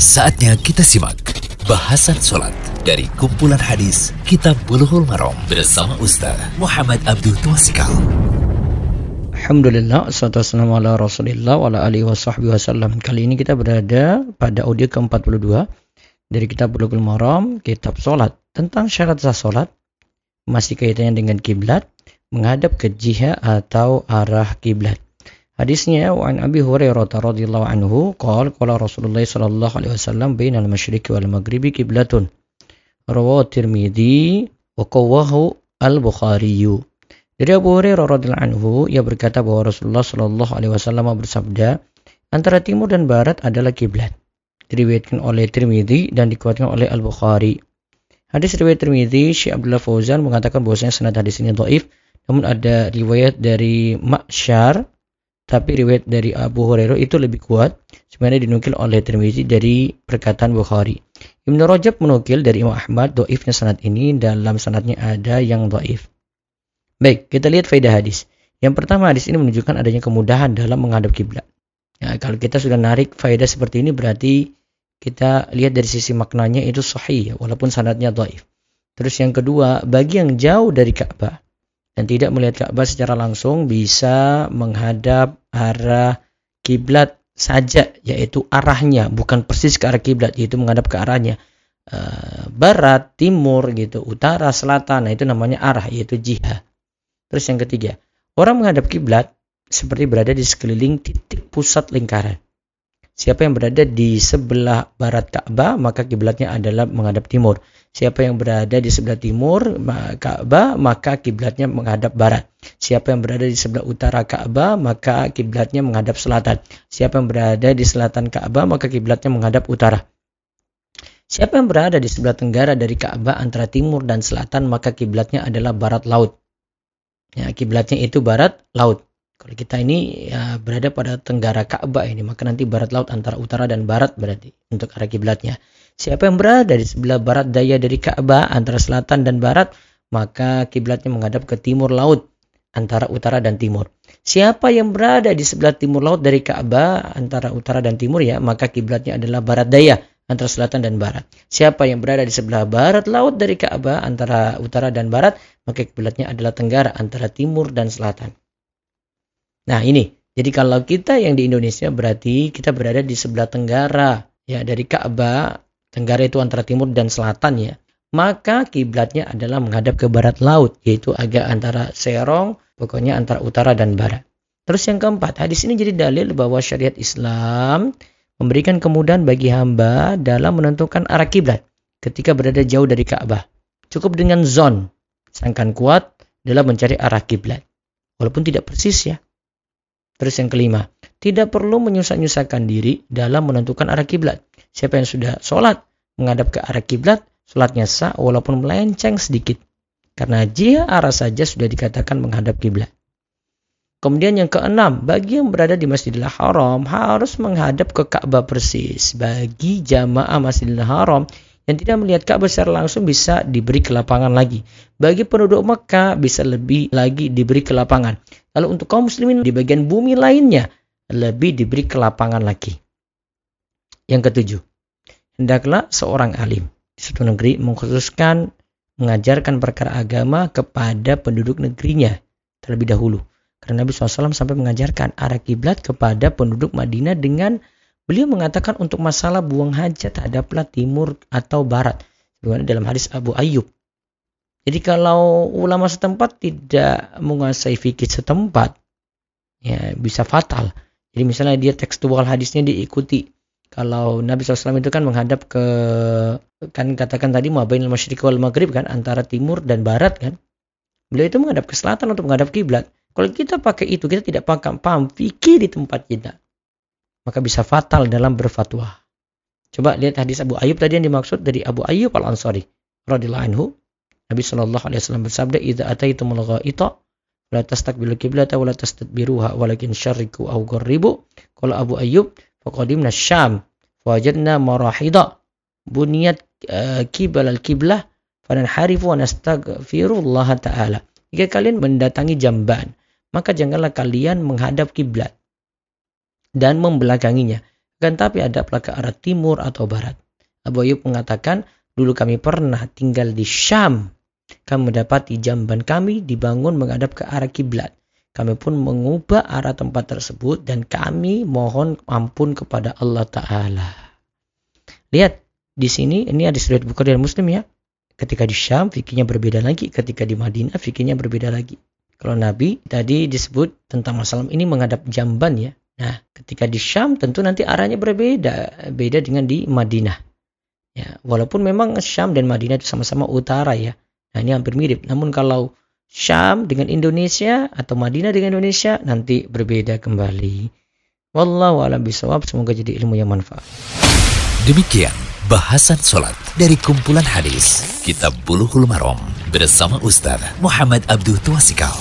Saatnya kita simak bahasan sholat dari kumpulan hadis Kitab Bulughul Maram bersama Ustaz Muhammad Abdul Twasikal. Alhamdulillah, wassalamu ala rasulillah wa alihi wa wasallam. Kali ini kita berada pada audio ke-42 dari kitab Bulughul Maram, kitab solat. Tentang syarat sah solat, masih kaitannya dengan kiblat, menghadap ke jihad atau arah kiblat. Hadisnya wa an Abi Hurairah radhiyallahu anhu qala qala Rasulullah sallallahu alaihi wasallam bainal masyriqi wal maghribi qiblatun. Rawahu Tirmidzi wa qawwahu Al-Bukhari. Dari Abu Hurairah radhiyallahu anhu ia berkata bahwa Rasulullah sallallahu alaihi wasallam bersabda, antara timur dan barat adalah kiblat. Diriwayatkan oleh Tirmidzi dan dikuatkan oleh Al-Bukhari. Hadis riwayat Tirmidzi, Syekh Abdullah Fauzan mengatakan bahwasanya sanad hadis ini dhaif, namun ada riwayat dari Ma'syar tapi riwayat dari Abu Hurairah itu lebih kuat sebenarnya dinukil oleh Tirmizi dari perkataan Bukhari. Ibnu Rajab menukil dari Imam Ahmad doifnya sanad ini dalam sanadnya ada yang doif. Baik, kita lihat faedah hadis. Yang pertama hadis ini menunjukkan adanya kemudahan dalam menghadap kiblat. Ya, kalau kita sudah narik faedah seperti ini berarti kita lihat dari sisi maknanya itu sahih walaupun sanadnya doif. Terus yang kedua, bagi yang jauh dari Ka'bah dan tidak melihat Ka'bah secara langsung bisa menghadap arah kiblat saja yaitu arahnya bukan persis ke arah kiblat yaitu menghadap ke arahnya. E, barat timur gitu utara selatan nah itu namanya arah yaitu jihad. Terus yang ketiga orang menghadap kiblat seperti berada di sekeliling titik pusat lingkaran Siapa yang berada di sebelah barat Ka'bah, maka kiblatnya adalah menghadap timur. Siapa yang berada di sebelah timur Ka'bah, maka kiblatnya menghadap barat. Siapa yang berada di sebelah utara Ka'bah, maka kiblatnya menghadap selatan. Siapa yang berada di selatan Ka'bah, maka kiblatnya menghadap utara. Siapa yang berada di sebelah tenggara dari Ka'bah antara timur dan selatan, maka kiblatnya adalah barat laut. Ya, kiblatnya itu barat laut. Kalau kita ini ya, berada pada tenggara Ka'bah ini, maka nanti barat laut antara utara dan barat berarti untuk arah kiblatnya. Siapa yang berada di sebelah barat daya dari Ka'bah antara selatan dan barat, maka kiblatnya menghadap ke timur laut antara utara dan timur. Siapa yang berada di sebelah timur laut dari Ka'bah antara utara dan timur ya, maka kiblatnya adalah barat daya antara selatan dan barat. Siapa yang berada di sebelah barat laut dari Ka'bah antara utara dan barat, maka kiblatnya adalah tenggara antara timur dan selatan. Nah ini, jadi kalau kita yang di Indonesia berarti kita berada di sebelah tenggara ya dari Ka'bah, tenggara itu antara timur dan selatan ya. Maka kiblatnya adalah menghadap ke barat laut, yaitu agak antara Serong, pokoknya antara utara dan barat. Terus yang keempat, hadis ini jadi dalil bahwa syariat Islam memberikan kemudahan bagi hamba dalam menentukan arah kiblat ketika berada jauh dari Ka'bah. Cukup dengan zon, sangkan kuat dalam mencari arah kiblat. Walaupun tidak persis ya, Terus yang kelima, tidak perlu menyusah-nyusahkan diri dalam menentukan arah kiblat. Siapa yang sudah sholat menghadap ke arah kiblat, sholatnya sah walaupun melenceng sedikit. Karena jika arah saja sudah dikatakan menghadap kiblat. Kemudian yang keenam, bagi yang berada di Masjidil Haram harus menghadap ke Ka'bah persis. Bagi jamaah Masjidil Haram yang tidak melihat Ka'bah secara langsung bisa diberi kelapangan lagi. Bagi penduduk Mekah bisa lebih lagi diberi kelapangan. Lalu untuk kaum muslimin di bagian bumi lainnya lebih diberi kelapangan lagi. Yang ketujuh, hendaklah seorang alim di suatu negeri mengkhususkan mengajarkan perkara agama kepada penduduk negerinya terlebih dahulu. Karena Nabi SAW sampai mengajarkan arah kiblat kepada penduduk Madinah dengan beliau mengatakan untuk masalah buang hajat hadaplah timur atau barat. Sebagaimana dalam hadis Abu Ayyub jadi kalau ulama setempat tidak menguasai fikih setempat, ya bisa fatal. Jadi misalnya dia tekstual hadisnya diikuti. Kalau Nabi SAW itu kan menghadap ke kan katakan tadi mabain masyriq wal maghrib kan antara timur dan barat kan. Beliau itu menghadap ke selatan untuk menghadap kiblat. Kalau kita pakai itu, kita tidak paham, paham fikih di tempat kita. Maka bisa fatal dalam berfatwa. Coba lihat hadis Abu Ayyub tadi yang dimaksud dari Abu Ayyub Al-Ansari radhiyallahu anhu Nabi Shallallahu alaihi wasallam bersabda, "Idza ataitumul ghaita la tastaqbilu qiblata wa la tastadbiruha walakin syarriku aw gharribu." Qala Abu Ayyub, "Faqadimna Syam, fawajadna marahida buniyat uh, qibal al-qiblah fananharifu wa nastaghfirullah ta'ala." Jika kalian mendatangi jamban, maka janganlah kalian menghadap kiblat dan membelakanginya. Kan tapi ada ke arah timur atau barat. Abu Ayyub mengatakan, dulu kami pernah tinggal di Syam. Kami mendapati jamban kami dibangun menghadap ke arah kiblat. Kami pun mengubah arah tempat tersebut dan kami mohon ampun kepada Allah Ta'ala. Lihat, di sini ini ada riwayat Bukhari dan Muslim ya. Ketika di Syam, fikirnya berbeda lagi. Ketika di Madinah, fikirnya berbeda lagi. Kalau Nabi tadi disebut tentang masalah ini menghadap jamban ya. Nah, ketika di Syam tentu nanti arahnya berbeda, beda dengan di Madinah. Ya, walaupun memang Syam dan Madinah itu sama-sama utara ya. Nah, ini hampir mirip. Namun kalau Syam dengan Indonesia atau Madinah dengan Indonesia nanti berbeda kembali. Wallahu a'lam bishawab. Semoga jadi ilmu yang manfaat. Demikian bahasan sholat dari kumpulan hadis Kitab Buluhul Marom bersama Ustaz Muhammad Abdul Tuasikal.